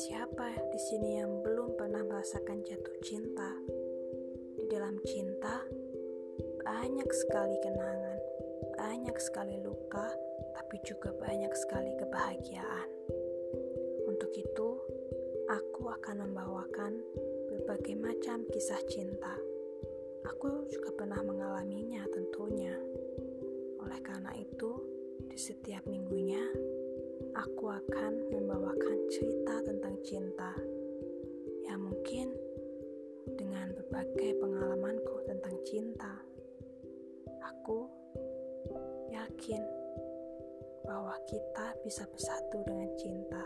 di sini yang belum pernah merasakan jatuh cinta? Di dalam cinta, banyak sekali kenangan, banyak sekali luka, tapi juga banyak sekali kebahagiaan. Untuk itu, aku akan membawakan berbagai macam kisah cinta. Aku juga pernah mengalaminya tentunya. Oleh karena itu, di setiap minggunya, aku akan membawakan berbagai pengalamanku tentang cinta, aku yakin bahwa kita bisa bersatu dengan cinta.